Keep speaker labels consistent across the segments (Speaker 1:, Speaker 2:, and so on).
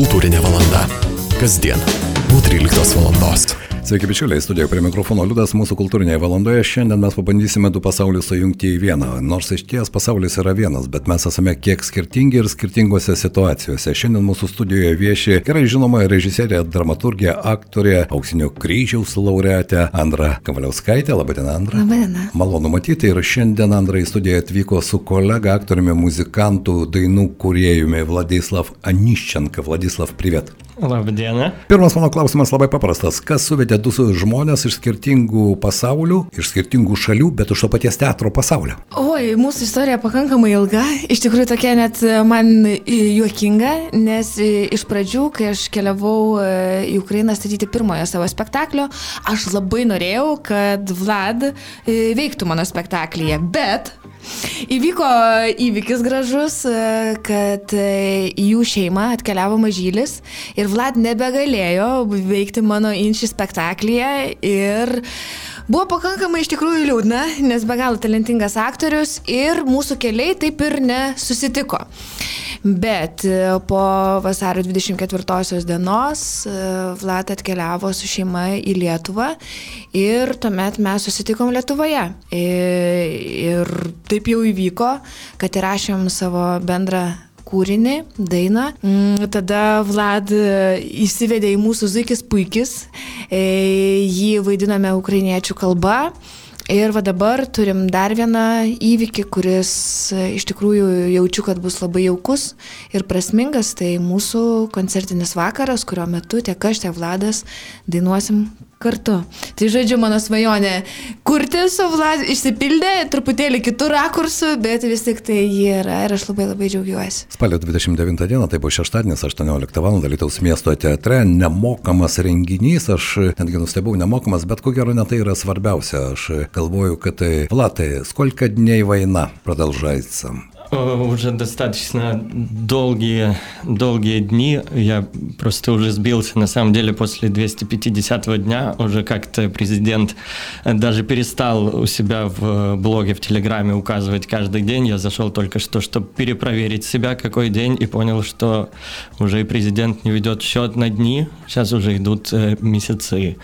Speaker 1: Kultūrinė valanda. Kasdien po 13 valandos.
Speaker 2: Sveiki, bičiuliai, studijoje prie mikrofono Liudas, mūsų kultūrinėje valandoje. Šiandien mes pabandysime du pasaulius sujungti į vieną. Nors iš ties pasaulis yra vienas, bet mes esame kiek skirtingi ir skirtingose situacijose. Šiandien mūsų studijoje vieši gerai žinoma režisierė, dramaturgija, aktorė, auksinio kryžiaus laureatė Andra Kavaliauskaitė. Labadiena, Andra.
Speaker 3: Labadiena.
Speaker 2: Malonu matyti ir šiandien Andra į studiją atvyko su kolega, aktoriumi, muzikantu, dainų kuriejumi Vladislav Aniščenka. Vladislav, privet.
Speaker 4: Labadiena.
Speaker 2: Pirmas mano klausimas labai paprastas. Kas suvedė du žmonės iš skirtingų pasaulių, iš skirtingų šalių, bet iš to paties teatro pasaulio?
Speaker 3: Oi, mūsų istorija pakankamai ilga, iš tikrųjų tokia net man juokinga, nes iš pradžių, kai aš keliavau į Ukrainą statyti pirmojo savo spektaklio, aš labai norėjau, kad Vlad veiktų mano spektaklyje, bet Įvyko įvykis gražus, kad į jų šeimą atkeliavo mažylis ir Vlad nebegalėjo veikti mano inšį spektaklyje ir buvo pakankamai iš tikrųjų liūdna, nes be galo talentingas aktorius ir mūsų keliai taip ir nesusitiko. Bet po vasario 24 dienos Vlad atkeliavo su šeima į Lietuvą ir tuomet mes susitikom Lietuvoje. Ir taip jau įvyko, kad įrašėm savo bendrą kūrinį, dainą. Tada Vlad įsivedė į mūsų Zukis puikis, jį vaidiname ukrainiečių kalba. Ir va dabar turim dar vieną įvykį, kuris iš tikrųjų jaučiu, kad bus labai jaukus ir prasmingas. Tai mūsų koncertinis vakaras, kurio metu tiek aš, tiek Vladas dainuosim kartu. Tai žodžiu, mano svajonė kurti su Vladu išsipildė, truputėlį kitų rakursų, bet vis tik tai ji yra ir aš labai labai džiaugiuosi.
Speaker 2: Spalio 29 dieną, tai buvo šeštadienis 18 val. Lietuvos miesto teatre, nemokamas renginys, aš netgi nustebau, nemokamas, bet ko gero ne tai yra svarbiausia. Aš galvoju, kad tai Vlatai, skolka dniai vaina pradalžaitsam.
Speaker 4: Уже достаточно долгие, долгие дни. Я просто уже сбился. На самом деле, после 250 дня уже как-то президент даже перестал у себя в блоге, в Телеграме указывать каждый день. Я зашел только что, чтобы перепроверить себя, какой день, и понял, что уже и президент не ведет счет на дни. Сейчас уже идут месяцы.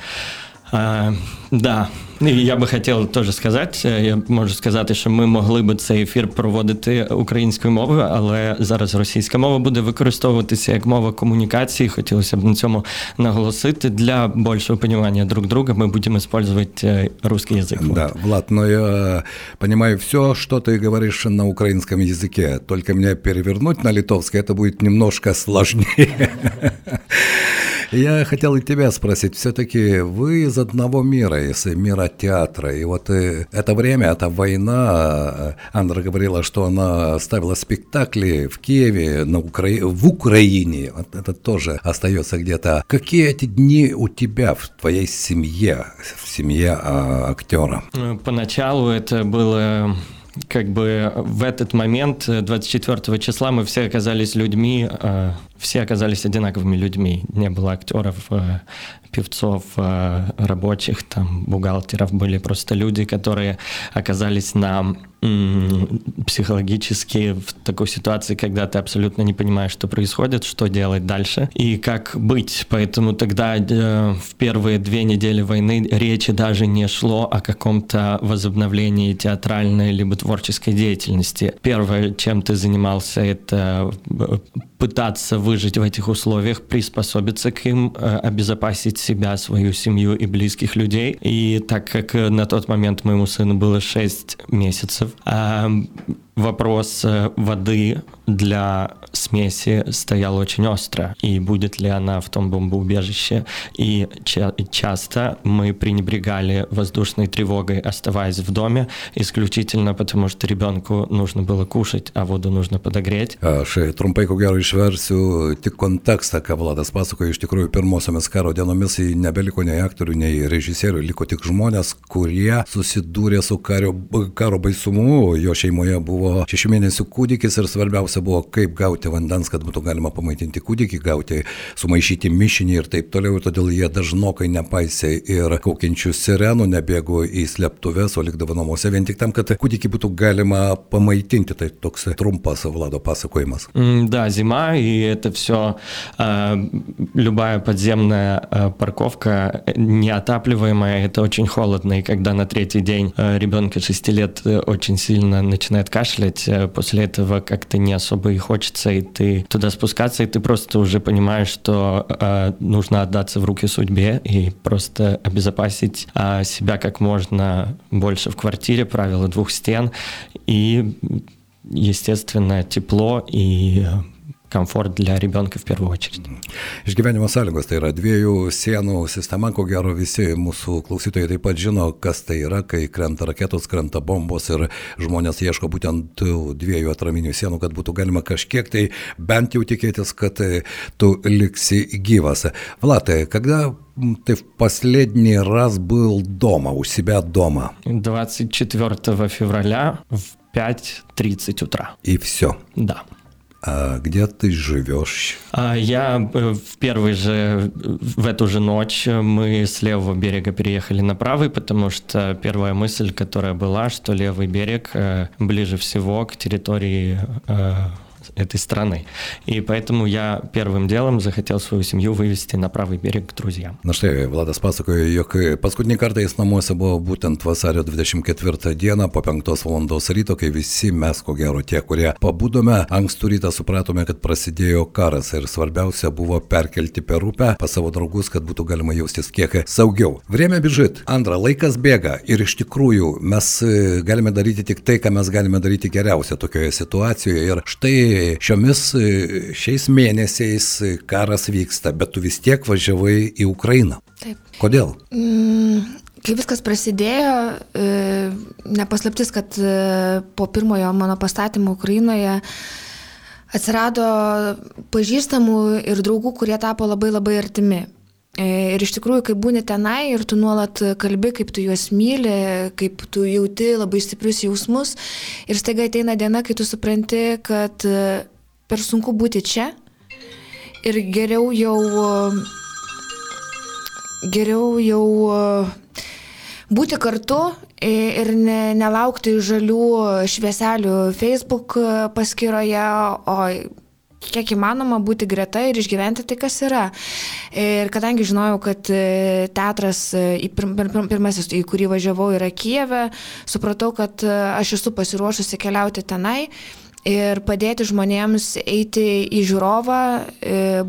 Speaker 4: А, да, і я би хотів теж сказати, я можу сказати, що ми могли би цей ефір проводити українською мовою, але зараз російська мова буде використовуватися як мова комунікації. Хотілося б на цьому наголосити. Для більшого понимания друг друга мы будем использовать русский язык.
Speaker 2: Да,
Speaker 4: вот.
Speaker 2: Влад, но я понимаю все, что ты говоришь на украинском языке, только меня перевернуть на литовский, это будет немножко сложнее. Я хотел и тебя спросить, все-таки вы из одного мира, из мира театра, и вот это время, эта война, Андра говорила, что она ставила спектакли в Киеве, на Укра... в Украине, вот это тоже остается где-то. Какие эти дни у тебя в твоей семье, в семье а, актера?
Speaker 4: Поначалу это было как бы в этот момент, 24 числа, мы все оказались людьми, все оказались одинаковыми людьми. Не было актеров, певцов, рабочих, там, бухгалтеров. Были просто люди, которые оказались на психологически в такой ситуации, когда ты абсолютно не понимаешь, что происходит, что делать дальше и как быть. Поэтому тогда э, в первые две недели войны речи даже не шло о каком-то возобновлении театральной либо творческой деятельности. Первое, чем ты занимался, это пытаться выжить в этих условиях, приспособиться к им, обезопасить себя, свою семью и близких людей. И так как на тот момент моему сыну было 6 месяцев, вопрос воды для смеси стоял очень остро. И будет ли она в том бомбоубежище? И ча- часто мы пренебрегали воздушной тревогой, оставаясь в доме, исключительно потому, что ребенку нужно было кушать, а воду нужно подогреть.
Speaker 2: Aš trumpai, ko gero, išversiu tik kontekstą, ką Vladas pasakoja. Iš tikrųjų, pirmosiomis karo dienomis nebeliko nei aktorių, nei režisierių, liko tik žmonės, kurie susidūrė su kario, karo baisumu. Jo šeimoje buvo tavo šešių mėnesių kūdikis ir svarbiausia buvo, kaip gauti vandens, kad būtų galima pamaitinti kūdikį, gauti, sumaišyti mišinį ir taip toliau. Ir todėl jie dažnokai nepaisė ir kaukiančių sirenų, nebėgo į slėptuves, o likdavo namuose vien tik tam, kad kūdikį būtų galima pamaitinti. Tai toks trumpas Vlado pasakojimas.
Speaker 4: Да, зима, и это все, любая подземная парковка неотапливаемая, это очень холодно. И когда на третий день ребенка 6 лет очень сильно начинает кашлять, после этого как-то не особо и хочется, и ты туда спускаться, и ты просто уже понимаешь, что нужно отдаться в руки судьбе и просто обезопасить себя как можно больше в квартире, правила двух стен, и естественно, тепло и комфort для ребенка в первую очередь.
Speaker 2: Išgyvenimo sąlygos tai yra dviejų sienų sistema, ko gero visi mūsų klausytojai taip pat žino, kas tai yra, kai krenta raketos, krenta bombos ir žmonės ieško būtent tų dviejų atraminių sienų, kad būtų galima kažkiek tai bent jau tikėtis, kad tu liksi gyvas. Vlatai, когда ты в последний раз был дома, у себя дома?
Speaker 4: 24 февраля в 5.30 утра.
Speaker 2: И все?
Speaker 4: Да.
Speaker 2: А где ты живешь?
Speaker 4: Я в первый же, в эту же ночь мы с левого берега переехали на правый, потому что первая мысль, которая была, что левый берег ближе всего к территории этой страны. И поэтому я первым делом захотел свою семью вывести на правый берег к друзьям.
Speaker 2: Na štai, Vladas pasakojo, jog paskutinį kartą jis namuose buvo būtent vasario 24 dieną po 5 val. ryto, kai visi mes, ko gero tie, kurie pabudome, ankstų rytą supratome, kad prasidėjo karas ir svarbiausia buvo perkelti per upę pas savo draugus, kad būtų galima jaustis kiek saugiau. Время бежит. Antra, laikas bėga ir iš tikrųjų mes galime daryti tik tai, ką mes galime daryti geriausia tokioje situacijoje. Ir štai šiomis šiais mėnesiais karas vyksta, bet tu vis tiek važiavai į Ukrainą.
Speaker 3: Taip.
Speaker 2: Kodėl?
Speaker 3: Mm, kai viskas prasidėjo, nepaslaptis, kad po pirmojo mano pastatymo Ukrainoje atsirado pažįstamų ir draugų, kurie tapo labai labai artimi. Ir iš tikrųjų, kai būni tenai ir tu nuolat kalbi, kaip tu juos myli, kaip tu jauti labai stiprius jausmus, ir staiga ateina diena, kai tu supranti, kad per sunku būti čia ir geriau jau, geriau jau būti kartu ir ne, nelaukti žalių švieselių Facebook paskyroje, o kiek įmanoma būti greta ir išgyventi tai, kas yra. Ir kadangi žinojau, kad teatras, pirmasis, į kurį važiavau, yra Kijeve, supratau, kad aš esu pasiruošusi keliauti tenai ir padėti žmonėms eiti į žiūrovą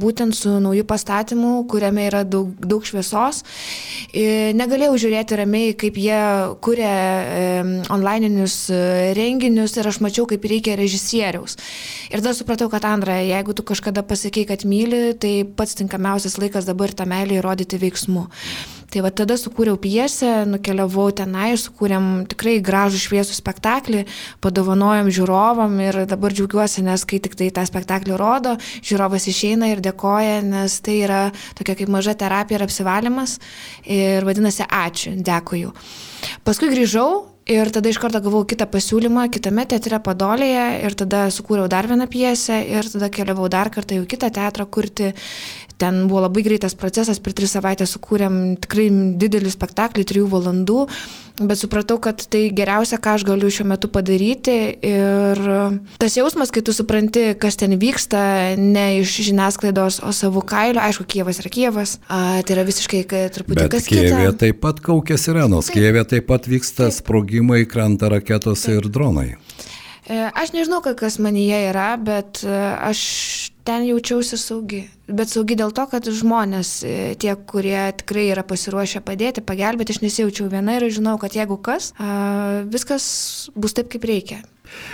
Speaker 3: būtent su nauju pastatymu, kuriame yra daug, daug šviesos. Negalėjau žiūrėti ramiai, kaip jie kuria onlininius renginius ir aš mačiau, kaip reikia režisieriaus. Ir tada supratau, kad Andra, jeigu tu kažkada pasakei, kad myli, tai pats tinkamiausias laikas dabar tą meilį įrodyti veiksmu. Tai va tada sukūriau pjesę, nukeliavau tenai, sukūrėm tikrai gražų šviesų spektaklį, padovanojom žiūrovam ir dabar džiaugiuosi, nes kai tik tai tą spektaklį rodo, žiūrovas išeina ir dėkoja, nes tai yra tokia kaip maža terapija ir apsivalymas ir vadinasi ačiū, dėkoju. Paskui grįžau Ir tada iš karto gavau kitą pasiūlymą kitame teatre Padolėje ir tada sukūriau dar vieną pjesę ir tada keliavau dar kartą jau kitą teatrą kurti. Ten buvo labai greitas procesas, per tris savaitės sukūrėm tikrai didelį spektaklį, trijų valandų, bet supratau, kad tai geriausia, ką aš galiu šiuo metu padaryti. Ir tas jausmas, kai tu supranti, kas ten vyksta, ne iš žiniasklaidos, o savo kailio, aišku, Kievas yra Kievas, a, tai yra visiškai truputį
Speaker 2: Bet
Speaker 3: kas kita.
Speaker 2: taip pat kaukia sirenos, Kijeve taip pat vyksta sprogimai, krenta raketos ir dronai.
Speaker 3: E, Aš nežinau, ka- kas manyje yra, bet e, aš ten jaučiausi saugi. Bet saugi dėl to, kad žmonės, e, tie, kurie tikrai yra pasiruošę padėti, pagelbėti, aš nesijaučiau viena ir žinau, kad jeigu kas, viskas bus taip, kaip reikia.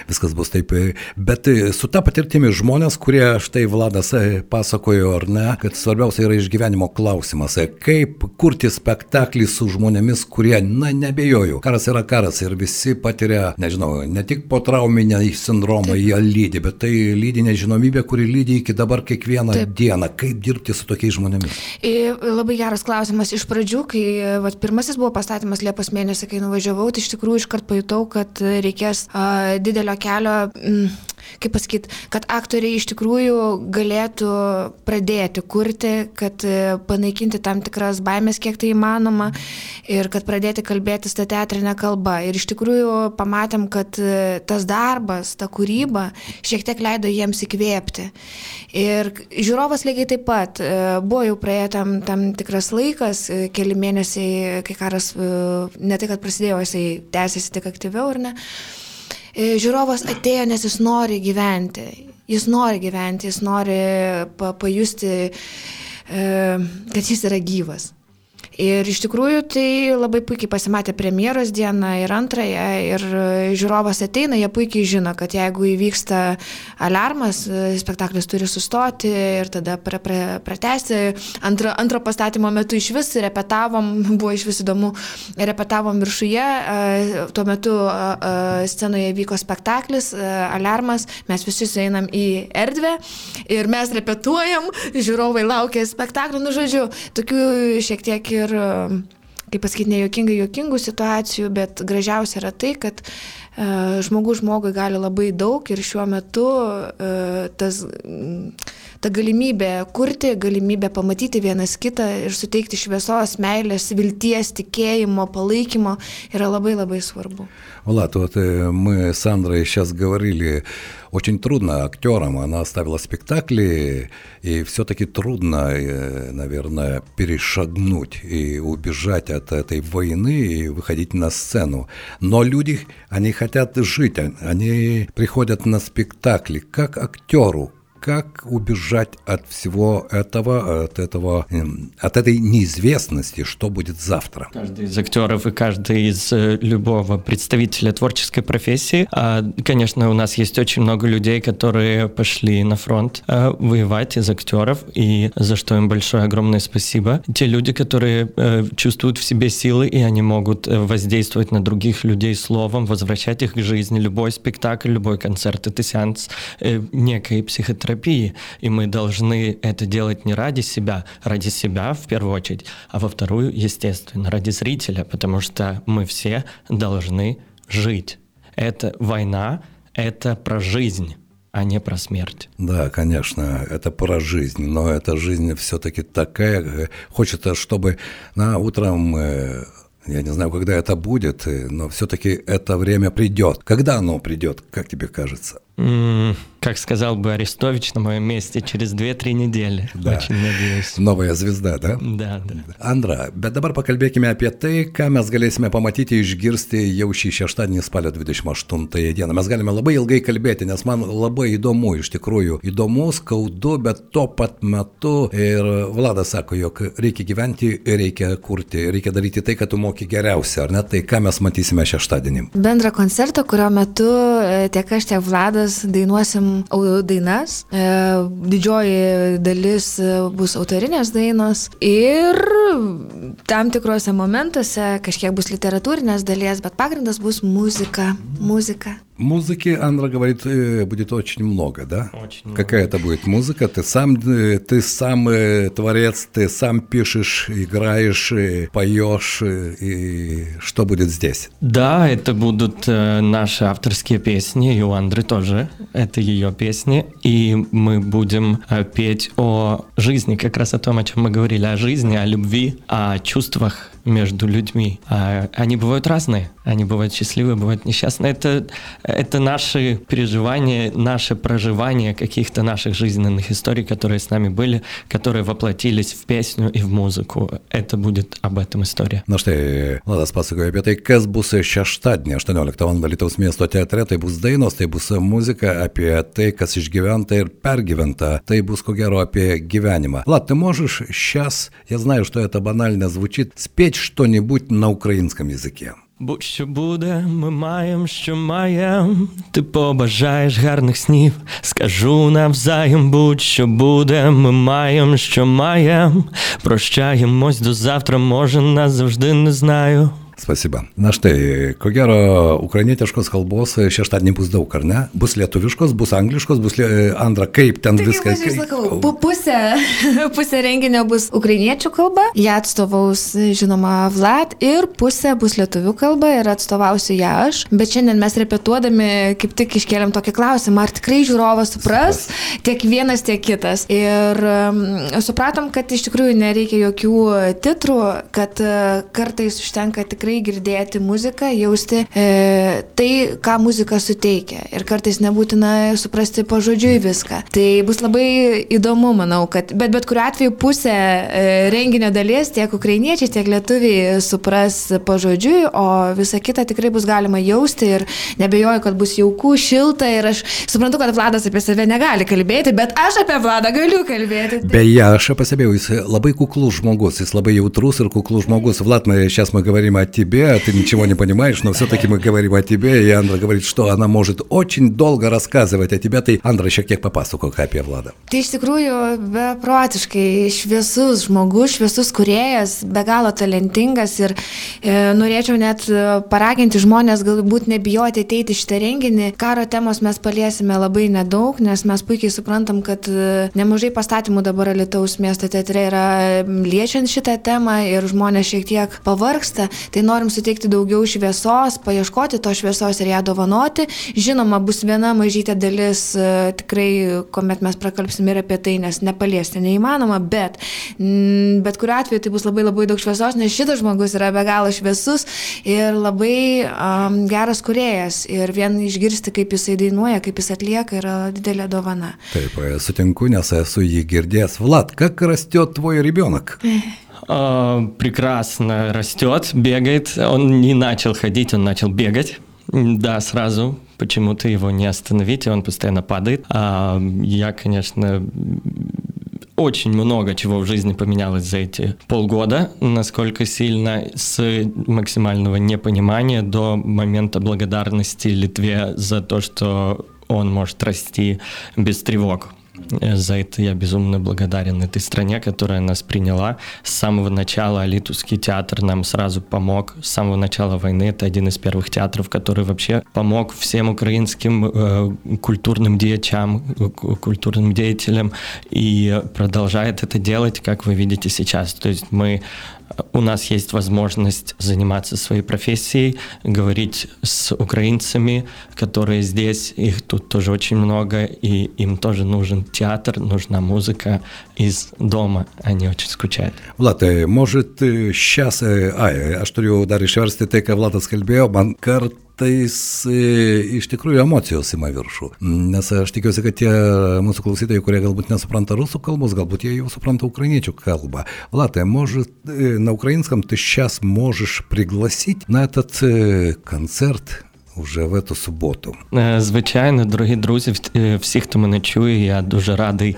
Speaker 2: Viskas bus taip. Bet su ta patirtimi žmonės, kurie štai Vladas e, pasakojo, ar ne, kad svarbiausia yra išgyvenimo klausimas. e, Kaip kurti spektaklį su žmonėmis, kurie, na, nebejoju. Karas yra karas ir visi patiria, nežinau, ne tik po trauminę sindromą jie lydi, bet tai lydi nežinomybė, kuri lydi iki dabar kiekvieną
Speaker 3: Taip.
Speaker 2: dieną. Kaip dirbti su tokiais žmonėmis?
Speaker 3: Ir labai geras klausimas. Iš pradžių, kai vat, pirmasis buvo pastatymas Liepos mėnesį, kai nuvažiavau, tai iš tikrųjų iškart pajutau, kad reikės a, didelio kelio. Mm, kaip pasakyti, kad aktoriai iš tikrųjų galėtų pradėti kurti, kad e, panaikinti tam tikras baimės, kiek tai įmanoma, ir kad pradėti kalbėtis tą teatrinę kalbą. Ir iš tikrųjų pamatėm, kad e, tas darbas, ta kūryba šiek tiek leido jiems įkvėpti. Ir žiūrovas lygiai taip pat, e, buvo jau praėję tam, tam tikras laikas, keli mėnesiai, kai karas ne tai, kad prasidėjo, jisai tęsiasi tik aktyviau, ar ne? E, žiūrovas atėjo, nes jis nori gyventi. Jis nori gyventi, jis nori pa, pajusti, e, kad jis yra gyvas. Ir iš tikrųjų tai labai puikiai pasimatė premjeros dieną ir antrąją ir žiūrovas ateina, jie puikiai žino, kad jeigu įvyksta alarmas, spektaklis turi sustoti ir tada pra, pra, pratesti. Antro, antro pastatymo metu iš vis repetavom, buvo iš vis įdomu, repetavom viršuje, tuo metu scenoje vyko spektaklis, alarmas, mes visi einam į erdvę ir mes repetuojam, žiūrovai laukia spektaklio, nu žodžiu, tokių šiek tiek ir kaip pasakyti, nejuokingai juokingų situacijų, bet gražiausia yra tai, kad uh, žmogus žmogui gali labai daug ir šiuo metu uh, tas, ta galimybė kurti, galimybė pamatyti vienas kitą ir suteikti šviesos, meilės, vilties, tikėjimo, palaikymo yra labai labai svarbu.
Speaker 2: Влад, вот мы с Андрой сейчас говорили, очень трудно актерам, она ставила спектакли, и все-таки трудно, наверное, перешагнуть и убежать от этой войны и выходить на сцену. Но люди, они хотят жить, они приходят на спектакли. Как актеру, как убежать от всего этого, от этого, от этой неизвестности, что будет завтра.
Speaker 4: Каждый из актеров и каждый из э, любого представителя творческой профессии, а, конечно, у нас есть очень много людей, которые пошли на фронт э, воевать из актеров, и за что им большое огромное спасибо. Те люди, которые э, чувствуют в себе силы, и они могут воздействовать на других людей словом, возвращать их к жизни. Любой спектакль, любой концерт — это сеанс некой психотерапии терапии, и мы должны это делать не ради себя, ради себя в первую очередь, а во вторую, естественно, ради зрителя, потому что мы все должны жить. Это война, это про жизнь а не про смерть.
Speaker 2: Да, конечно, это про жизнь, но эта жизнь все-таки такая, хочется, чтобы на утром э, я не знаю, когда это будет, э, но все-таки это время придет. Когда оно придет, как тебе кажется?
Speaker 4: Mm, как сказал бы Арестович на моем месте, через 2-3 недели.
Speaker 2: Да.
Speaker 4: Очень надеюсь.
Speaker 2: Новая звезda, da?
Speaker 4: Da, da.
Speaker 2: Andra, bet dabar pakalbėkime apie tai, ką mes galėsime pamatyti išgirsti jau šį šeštadienį spalio 28 dieną. Mes galime labai ilgai kalbėti, nes man labai įdomu, iš tikrųjų įdomu, skaudu, bet tuo pat metu ir Vladas sako, jog reikia gyventi, reikia kurti, reikia daryti tai, kad tu moki geriausia, ar ne? Tai ką mes matysime šeštadienį?
Speaker 3: Bendrą koncertą, kurio metu e, tiek aš, tiek Vladas mes dainuosim dainas, e, didžioji dalis e, bus autorinės dainos ir tam tikrose momentuose kažkiek bus literatūrinės dalies, bet pagrindas bus muzika. Muzika.
Speaker 2: Музыки, Андра говорит, э, будет очень много, да?
Speaker 4: Очень много.
Speaker 2: Какая это будет музыка? Ты сам, э, ты сам э, творец, ты сам пишешь, играешь, поешь, и что будет здесь?
Speaker 4: Да, это будут наши авторские песни, и у Андры тоже, это ее песни, и мы будем петь о жизни, как раз о том, о чем мы говорили, о жизни, о любви, о чувствах между людьми. А они бывают разные. Они бывают счастливые, бывают несчастные. Это, это наши переживания, наше проживание каких-то наших жизненных историй, которые с nami были, которые воплотились в песню и в музыку. Это будет об этом история.
Speaker 2: Na štai, Vladas pasakoja apie tai, kas bus šeštadienį, 18 val. Lietuvos miesto teatre, tai bus dainos, tai bus muzika apie tai, kas išgyventa ir pergyventa, tai bus ko gero apie gyvenimą. Влад, ты можешь сейчас, я знаю, что это банально звучит, спеть что-нибудь на украинском языке?
Speaker 4: Будь що буде, ми маєм, що маєм. Ти побажаєш гарних снів. Скажу навзаєм, будь що буде, ми маєм, що маєм. Прощаємось до завтра, може, назавжди не знаю.
Speaker 2: Spasiba. Na štai, ko gero, ukrainietiškos kalbos šeštadienį bus daug, ar ne? Bus lietuviškos, bus angliškos, bus lie... Andra, kaip ten
Speaker 3: Taigi,
Speaker 2: viskas.
Speaker 3: aš sakau, pu- pusė, pusė renginio bus ukrainiečių kalba, ją atstovaus, žinoma, Vlad, ir pusė bus lietuvių kalba ir atstovausiu ją aš. Bet šiandien mes repetuodami kaip tik iškėlėm tokį klausimą, ar tikrai žiūrovas supras tiek vienas, tiek kitas. Ir um, supratom, kad iš tikrųjų nereikia jokių titrų, kad uh, kartais užtenka tikrai girdėti muziką, jausti e, tai, ką muzika suteikia. Ir kartais nebūtina suprasti pažodžiui viską. Tai bus labai įdomu, manau, kad bet bet kuriu atveju pusė e, renginio dalies tiek ukrainiečiai, tiek lietuviai supras pažodžiui, o visą kitą tikrai bus galima jausti ir nebejoju, kad bus jauku, šilta ir aš suprantu, kad Vladas apie save negali kalbėti, bet aš apie Vladą galiu kalbėti. Tai...
Speaker 2: Beje, aš пособил, labai куклуш жмогос, и слабый утрус, и куклуш жмогос. Влад, мы, сейчас мы говорим о тебе, а ты ничего не понимаешь, но все-таки мы говорим о тебе, и Андра говорит, что она может очень долго рассказывать о тебе. Tai Andra šiek tiek papasakok apie Vladą.
Speaker 3: Tai iš tikrųjų beprotiškai šviesus žmogus, šviesus kuriejas, be galo talentingas ir e, norėčiau net e, paraginti žmonės galbūt nebijoti ateiti šitą renginį. Karo temos mes paliesime labai nedaug, nes mes puikiai suprantam, kad e, nemažai pastatymų dabar Lietuvos miesto teatre yra liečiant šitą temą ir žmonės šiek tiek pavarksta, tai tai norim suteikti daugiau šviesos, paieškoti to šviesos ir ją dovanoti. Žinoma, bus viena mažytė dalis, e, tikrai, kuomet mes prakalpsim ir apie tai, nes nepaliesti neįmanoma, bet bet kuriu atveju tai bus labai labai daug šviesos, nes šitas žmogus yra be galo šviesus ir labai um, geras kuriejas. Ir vien išgirsti, kaip jisai dainuoja, kaip jis atlieka, yra didelė dovana.
Speaker 2: Taip, sutinku, nes esu jį girdėjęs. Vlad, ką krastėjo tvoje ribionak?
Speaker 4: А, прекрасно растет, бегает. Он не начал ходить, он начал бегать. Да, сразу. Почему-то его не остановить, и он постоянно падает. А, я, конечно, очень много чего в жизни поменялось за эти полгода, насколько сильно с максимального непонимания до момента благодарности Литве за то, что он может расти без тревог. За это я безумно благодарен этой стране, которая нас приняла. С самого начала Алитовский театр нам сразу помог. С самого начала войны это один из первых театров, который вообще помог всем украинским э, культурным деячам, э, культурным деятелям и продолжает это делать, как вы видите сейчас. То есть мы у нас есть возможность заниматься своей профессией, говорить с украинцами, которые здесь, их тут тоже очень много, и им тоже нужен театр, нужна музыка из дома, они очень skaičiuoja.
Speaker 2: Vlad, может, сейчас, ai, aš turiu dar išversti tai, ką Vladas kalbėjo, man kart kartais iš tikrųjų emocijos ima viršų. Nes aš tikiuosi, kad tie mūsų klausytojai, kurie galbūt неsupranta rusų kalbos, galbūt jie jau supranta украинскую kalbą. Влад, может, на украинском ты сейчас можешь пригласить на этот концерт Уже в эту суботу.
Speaker 4: Звичайно, дорогі друзі, всі, хто мене чує, я дуже радий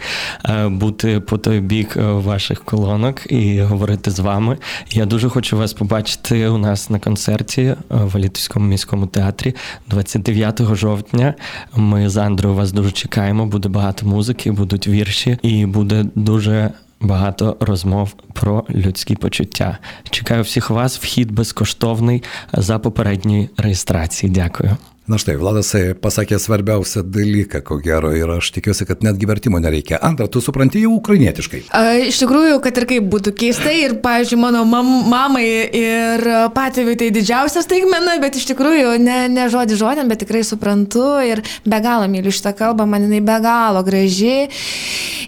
Speaker 4: бути по той бік ваших колонок і говорити з вами. Я дуже хочу вас побачити у нас на концерті в Алітівському міському театрі 29 жовтня. Ми з Андрою вас дуже чекаємо. Буде багато музики, будуть вірші, і буде дуже Багато розмов про людські почуття. Чекаю всіх вас. Вхід безкоштовний за попередньої реєстрації. Дякую.
Speaker 2: Na štai, Vladas pasakė svarbiausią dalyką, ko gero, ir aš tikiuosi, kad netgi vertimo nereikia. Antra, tu supranti jau ukrainietiškai.
Speaker 3: A, iš tikrųjų, kad ir kaip būtų keistai, ir, pavyzdžiui, mano mam, mamai ir patėviui tai didžiausia staigmena, bet iš tikrųjų ne, ne žodį žodėm, bet tikrai suprantu ir be galo myliu šitą kalbą, man jinai be galo graži.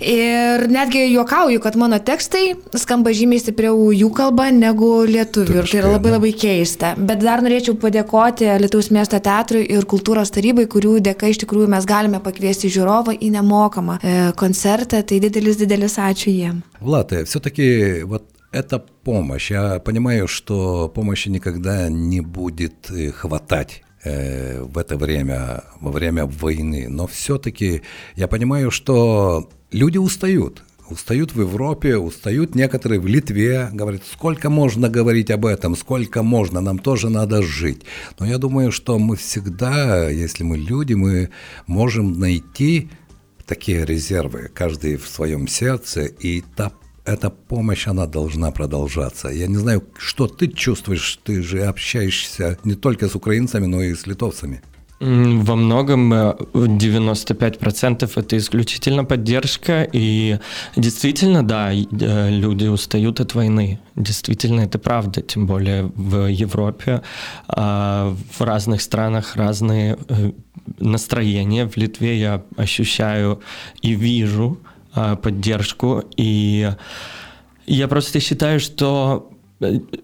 Speaker 3: Ir netgi juokauju, kad mano tekstai skamba žymiai stipriau jų kalba negu lietuvių. Ir tai yra labai labai keista. Bet dar norėčiau padėkoti Lietuvos miesto teatrui ir kultūros tarybai, kurių dėka iš tikrųjų mes galime pakviesti žiūrovą į nemokamą e, koncertą. Tai didelis, didelis ačiū jiem.
Speaker 2: Влад, все-таки вот эта помощь, я понимаю, что помощи никогда не будет хватать в это время, во время войны. Но все-таки я понимаю, что люди устают Устают в Европе, устают некоторые в Литве, говорят, сколько можно говорить об этом, сколько можно, нам тоже надо жить. Но я думаю, что мы всегда, если мы люди, мы можем найти такие резервы, каждый в своем сердце, и та эта помощь, она должна продолжаться. Я не знаю, что ты чувствуешь, ты же общаешься не только с украинцами, но и с литовцами.
Speaker 4: Во многом 95% э, это исключительно поддержка, и действительно, да, э, люди устают от войны. Действительно, это правда, тем более в Европе, а, в разных странах разные э, настроения. В Литве я ощущаю и вижу а, поддержку, и я просто считаю, что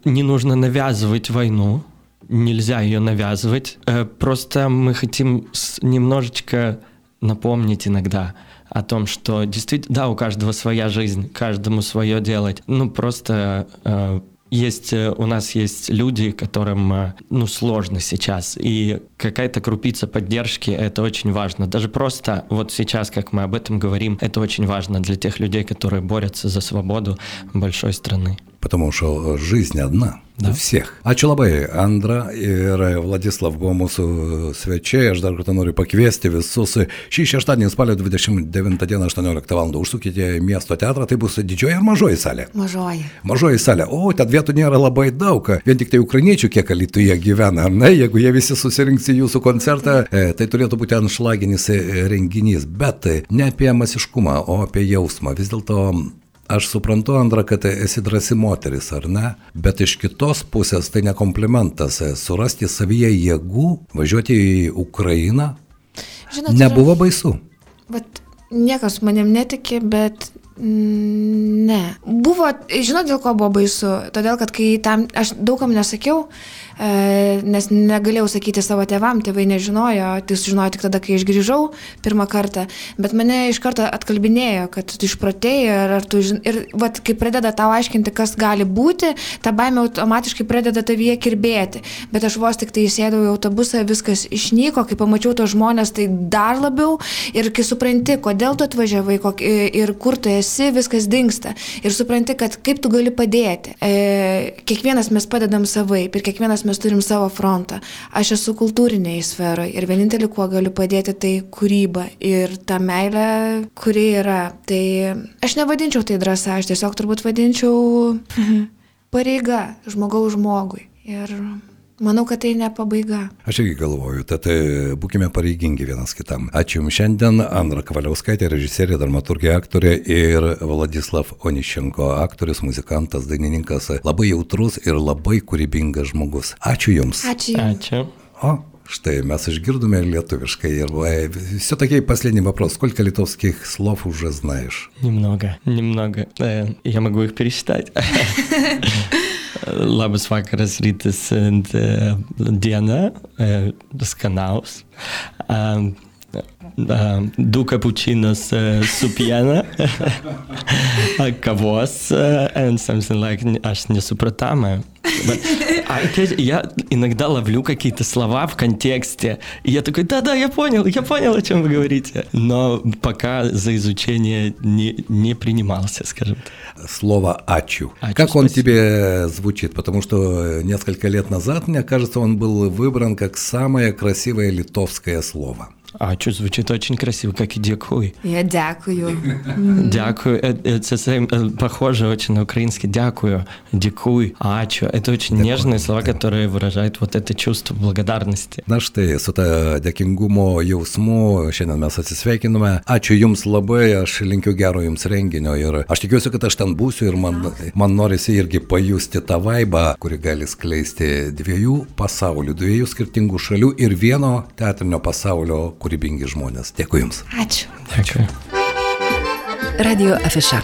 Speaker 4: не нужно навязывать войну, нельзя ее навязывать. Э, просто мы хотим немножечко напомнить иногда о том, что действительно, да, у каждого своя жизнь, каждому свое делать. Ну, просто э, есть, э, у нас есть люди, которым, ну, сложно сейчас, и какая-то крупица поддержки — это очень важно. Даже просто вот сейчас, как мы об этом говорим, это очень важно для тех людей, которые борются за свободу большой страны.
Speaker 2: Потому что жизнь одна да. у всех. А Чолабай, Андра, Іре, Владислав Гомус, э, Свячея, Ждар Крутонорі Паквєстів, Ісуси, Ші Шаштані спалю 2019 року Таванду, Уштукіті, место театра, ти буси дічої Мажої
Speaker 3: Саля.
Speaker 2: Мажої. Мажої Саля. О, та дві тунєра лабайдаука. Він тільки українічу, яка літує гівена, не, як я вісі а сусіринці į jūsų koncertą, tai turėtų būti anšlaginis renginys. Bet ne apie masiškumą, o apie jausmą. Vis dėlto Aš suprantu, Andra, kad esi drąsi moteris, ar ne? Bet iš kitos pusės tai ne komplimentas. Surasti savyje jėgų, važiuoti į Ukrainą Žinot, nebuvo baisu.
Speaker 3: Bet niekas manim netikė, bet ne. Buvo, žinot, dėl ko buvo baisu? Todėl, kad kai tam, aš daugam nesakiau, E, nes negalėjau sakyti savo tėvam, tėvai nežinojo, tai sužinojo tik tada, kai aš grįžau pirmą kartą, bet mane iš karto atkalbinėjo, kad tu išprotėjai ir, tu ir vat, kai pradeda tau aiškinti, kas gali būti, ta baimė automatiškai pradeda tavyje kirbėti, bet aš vos tik tai įsėdau į autobusą, viskas išnyko, kai pamačiau tos žmonės, tai dar labiau. Ir kai supranti, kodėl tu atvažiavai ir kur tu esi, viskas dinksta ir supranti, kad kaip tu gali padėti. E, kiekvienas mes padedam savaip ir kiekvienas mes turim savo frontą. Aš esu kultūrinėje sferoje ir vienintelį, kuo galiu padėti, tai kūryba ir ta meilė, kuri yra. Tai aš nevadinčiau tai drąsa, aš tiesiog turbūt vadinčiau pareiga žmogaus žmogui. Ir Manau, kad tai ne pabaiga.
Speaker 2: Aš irgi galvoju, tad e, būkime pareigingi vienas kitam. Ačiū Jums šiandien, Andra Kavaliauskaitė, režisierė, dramaturgija, aktorė ir Vladislav Onišenko, aktorius, muzikantas, dainininkas, labai jautrus ir labai kūrybingas žmogus. Ačiū Jums.
Speaker 3: Ačiū.
Speaker 4: Ačiū.
Speaker 2: O, Что, мы жгирдуме летовишкой. Все-таки последний вопрос. Сколько литовских слов уже знаешь?
Speaker 4: Немного, немного. Я могу их пересчитать. Labas vakaras, rytas ir diena, skanaus. Um, kapučinos uh, su piena, kavos uh, and something like, aš nesupratama. But я иногда ловлю какие-то слова в контексте, и я такой, да-да, я понял, я понял, о чем вы говорите. Но пока за изучение не, не принимался, скажем
Speaker 2: так. Слово «ачу». ачу как он тебе звучит? Потому что несколько лет назад, мне кажется, он был выбран как самое красивое литовское слово.
Speaker 4: А что звучит очень красиво, как и дякую.
Speaker 3: Я дякую.
Speaker 4: Дякую. Это похоже очень на украинский дякую, дякуй, ачу. Это очень Dėkui. нежные слова, которые выражают вот это чувство благодарности.
Speaker 2: Na štai, su ta dėkingumo jausmu šiandien mes atsisveikiname. Ačiū Jums labai, aš linkiu gero Jums renginio ir aš tikiuosi, kad aš ten būsiu ir man, man norisi irgi pajusti tą vaibą, kuri gali skleisti dviejų pasaulių, dviejų skirtingų šalių ir vieno teatrinio pasaulio kūrybingi žmonės. Dėkui Jums.
Speaker 3: Ačiū.
Speaker 4: Ačiū.
Speaker 5: Radio Afiša.